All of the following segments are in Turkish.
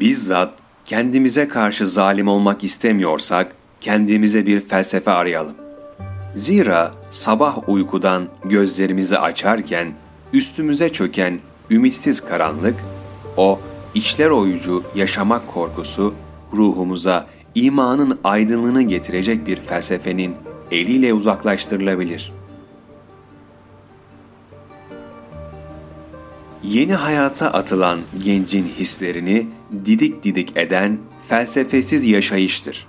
Bizzat kendimize karşı zalim olmak istemiyorsak kendimize bir felsefe arayalım. Zira sabah uykudan gözlerimizi açarken üstümüze çöken ümitsiz karanlık, o içler oyucu yaşamak korkusu ruhumuza imanın aydınlığını getirecek bir felsefenin eliyle uzaklaştırılabilir. Yeni hayata atılan gencin hislerini didik didik eden felsefesiz yaşayıştır.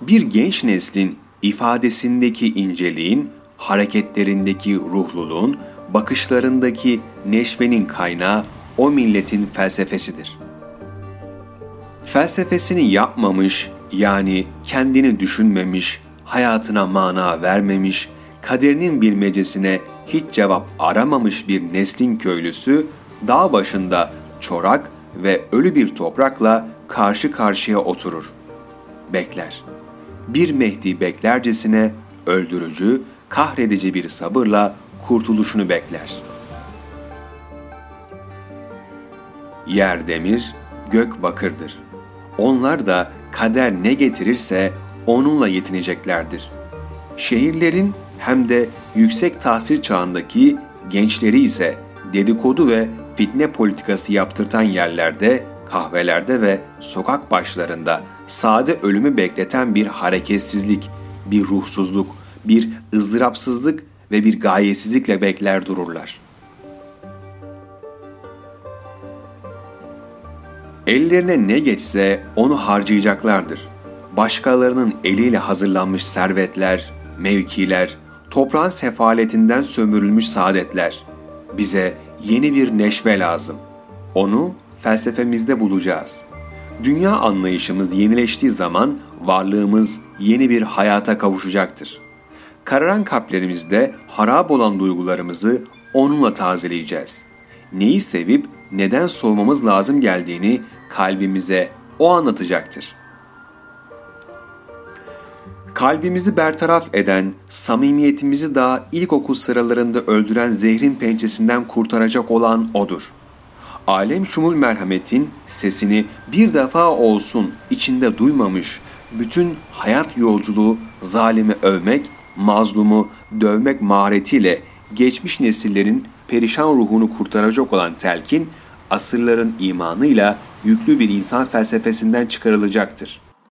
Bir genç neslin ifadesindeki inceliğin, hareketlerindeki ruhluluğun, bakışlarındaki neşvenin kaynağı o milletin felsefesidir. Felsefesini yapmamış, yani kendini düşünmemiş, hayatına mana vermemiş, kaderinin bilmecesine hiç cevap aramamış bir neslin köylüsü, dağ başında çorak ve ölü bir toprakla karşı karşıya oturur. Bekler. Bir Mehdi beklercesine öldürücü, kahredici bir sabırla kurtuluşunu bekler. Yer demir, gök bakırdır. Onlar da kader ne getirirse onunla yetineceklerdir. Şehirlerin hem de yüksek tahsil çağındaki gençleri ise dedikodu ve fitne politikası yaptırtan yerlerde, kahvelerde ve sokak başlarında sade ölümü bekleten bir hareketsizlik, bir ruhsuzluk, bir ızdırapsızlık ve bir gayesizlikle bekler dururlar. Ellerine ne geçse onu harcayacaklardır. Başkalarının eliyle hazırlanmış servetler, mevkiler, toprağın sefaletinden sömürülmüş saadetler. Bize yeni bir neşve lazım. Onu felsefemizde bulacağız. Dünya anlayışımız yenileştiği zaman varlığımız yeni bir hayata kavuşacaktır. Kararan kalplerimizde harap olan duygularımızı onunla tazeleyeceğiz. Neyi sevip neden soğumamız lazım geldiğini kalbimize o anlatacaktır. Kalbimizi bertaraf eden, samimiyetimizi daha ilkokul sıralarında öldüren zehrin pençesinden kurtaracak olan O'dur. Alem şumul merhametin sesini bir defa olsun içinde duymamış, bütün hayat yolculuğu zalimi övmek, mazlumu dövmek maharetiyle geçmiş nesillerin perişan ruhunu kurtaracak olan telkin, asırların imanıyla yüklü bir insan felsefesinden çıkarılacaktır.''